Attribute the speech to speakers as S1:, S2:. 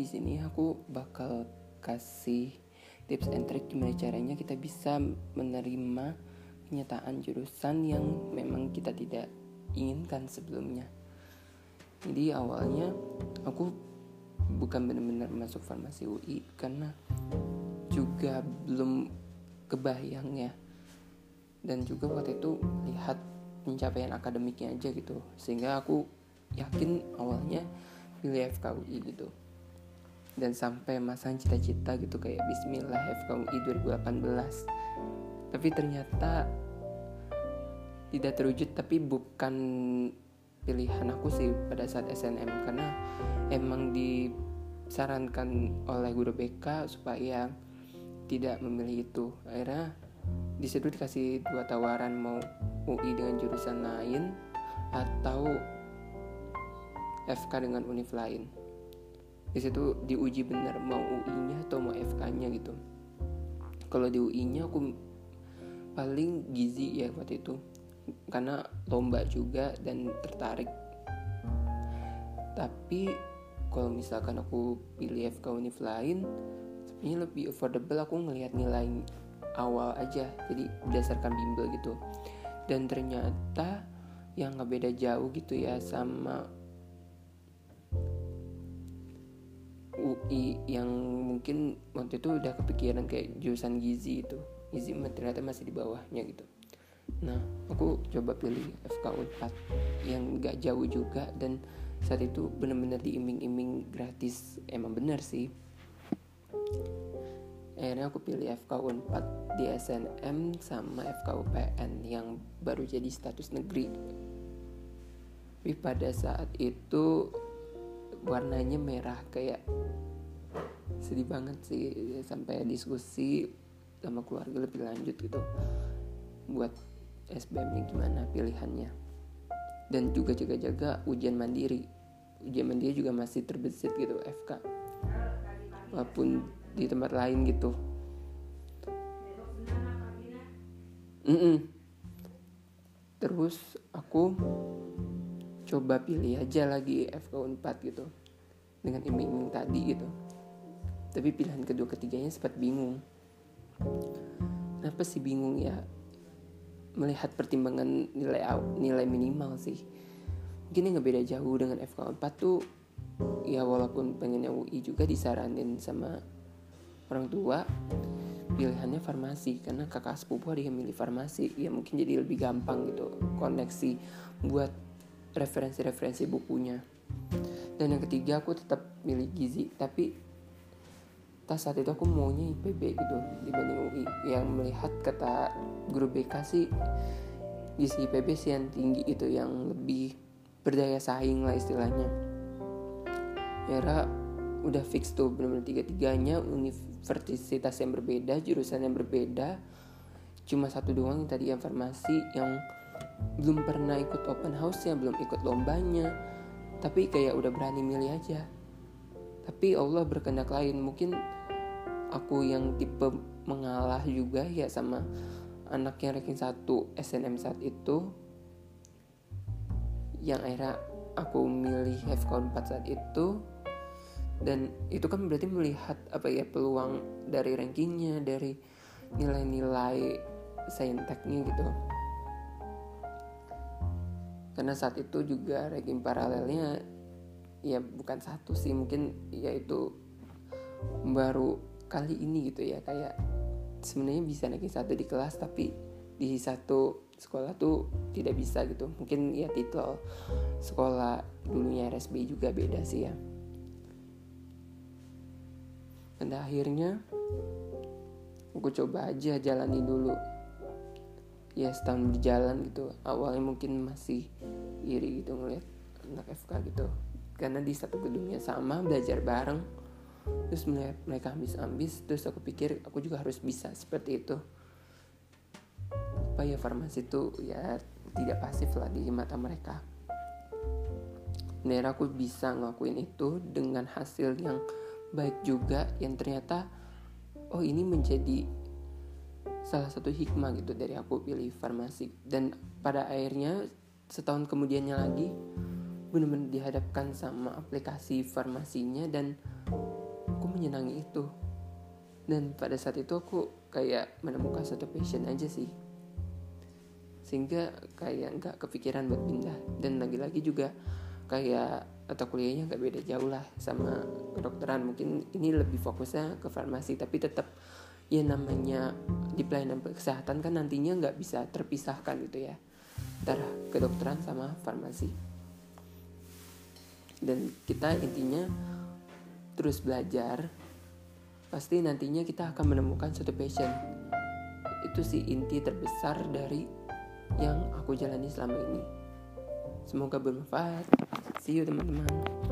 S1: di sini aku bakal kasih tips and trick gimana caranya kita bisa menerima kenyataan jurusan yang memang kita tidak inginkan sebelumnya. Jadi awalnya aku bukan benar-benar masuk farmasi UI karena juga belum kebayang ya. Dan juga waktu itu lihat pencapaian akademiknya aja gitu. Sehingga aku yakin awalnya pilih FKUI gitu dan sampai masang cita-cita gitu kayak Bismillah FKUI 2018 tapi ternyata tidak terwujud tapi bukan pilihan aku sih pada saat SNM karena emang disarankan oleh guru BK supaya tidak memilih itu. Akhirnya di situ dikasih dua tawaran mau UI dengan jurusan lain atau FK dengan univ lain di situ diuji benar mau UI-nya atau mau FK-nya gitu. Kalau di UI-nya aku paling gizi ya waktu itu. Karena lomba juga dan tertarik. Tapi kalau misalkan aku pilih FK univ lain sebenarnya lebih affordable aku ngelihat nilai awal aja. Jadi berdasarkan bimbel gitu. Dan ternyata yang nggak beda jauh gitu ya sama Yang mungkin waktu itu udah kepikiran kayak jurusan gizi itu. Gizi ternyata masih di bawahnya gitu. Nah aku coba pilih FK 4 yang gak jauh juga dan saat itu bener-bener diiming-iming gratis. Emang bener sih. Akhirnya aku pilih FK 4 di SNM sama FK UPN yang baru jadi status negeri. Tapi pada saat itu warnanya merah kayak sedih banget sih sampai diskusi sama keluarga lebih lanjut gitu buat SBM gimana pilihannya. Dan juga jaga-jaga ujian mandiri. Ujian mandiri juga masih terbesit gitu FK walaupun di tempat lain gitu. Mm -mm. terus aku coba pilih aja lagi FK 4 gitu dengan iming-iming tadi gitu tapi pilihan kedua ketiganya sempat bingung. Kenapa sih bingung ya melihat pertimbangan nilai nilai minimal sih? Mungkin nggak beda jauh dengan FK 4 tuh ya walaupun pengennya UI juga disaranin sama orang tua pilihannya farmasi. Karena kakak sepupu ada yang milih farmasi ya mungkin jadi lebih gampang gitu koneksi buat referensi-referensi bukunya. Dan yang ketiga aku tetap milih gizi. Tapi tas saat itu aku maunya IPB gitu dibanding UI yang melihat kata guru BK sih gizi IPB sih yang tinggi itu yang lebih berdaya saing lah istilahnya. Ya udah fix tuh benar-benar tiga-tiganya universitas yang berbeda jurusan yang berbeda cuma satu doang yang tadi yang farmasi yang belum pernah ikut open house ya belum ikut lombanya tapi kayak udah berani milih aja. Tapi Allah berkehendak lain mungkin aku yang tipe mengalah juga ya sama anak yang ranking satu SNM saat itu. Yang akhirnya aku milih FK 4 saat itu. Dan itu kan berarti melihat apa ya peluang dari rankingnya dari nilai-nilai sainteknya gitu. Karena saat itu juga ranking paralelnya ya bukan satu sih mungkin yaitu baru kali ini gitu ya kayak sebenarnya bisa ranking satu di kelas tapi di satu sekolah tuh tidak bisa gitu. Mungkin ya titel sekolah dulunya RSB juga beda sih ya. Pada akhirnya aku coba aja jalani dulu. Ya setahun berjalan gitu. Awalnya mungkin masih iri gitu ngeliat anak FK gitu. Karena di satu gedungnya sama belajar bareng terus melihat mereka ambis-ambis terus aku pikir aku juga harus bisa seperti itu. Apa ya farmasi itu ya tidak pasif lah di mata mereka. Bener aku bisa ngelakuin itu dengan hasil yang baik juga yang ternyata oh ini menjadi salah satu hikmah gitu dari aku pilih farmasi. Dan pada akhirnya setahun kemudiannya lagi benar-benar dihadapkan sama aplikasi farmasinya dan aku menyenangi itu. Dan pada saat itu aku kayak menemukan satu passion aja sih. Sehingga kayak nggak kepikiran buat pindah. Dan lagi-lagi juga kayak atau kuliahnya nggak beda jauh lah sama kedokteran. Mungkin ini lebih fokusnya ke farmasi tapi tetap ya namanya di pelayanan kesehatan kan nantinya nggak bisa terpisahkan gitu ya. Antara kedokteran sama farmasi. Dan kita intinya terus belajar pasti nantinya kita akan menemukan suatu passion. Itu sih inti terbesar dari yang aku jalani selama ini. Semoga bermanfaat. See you teman-teman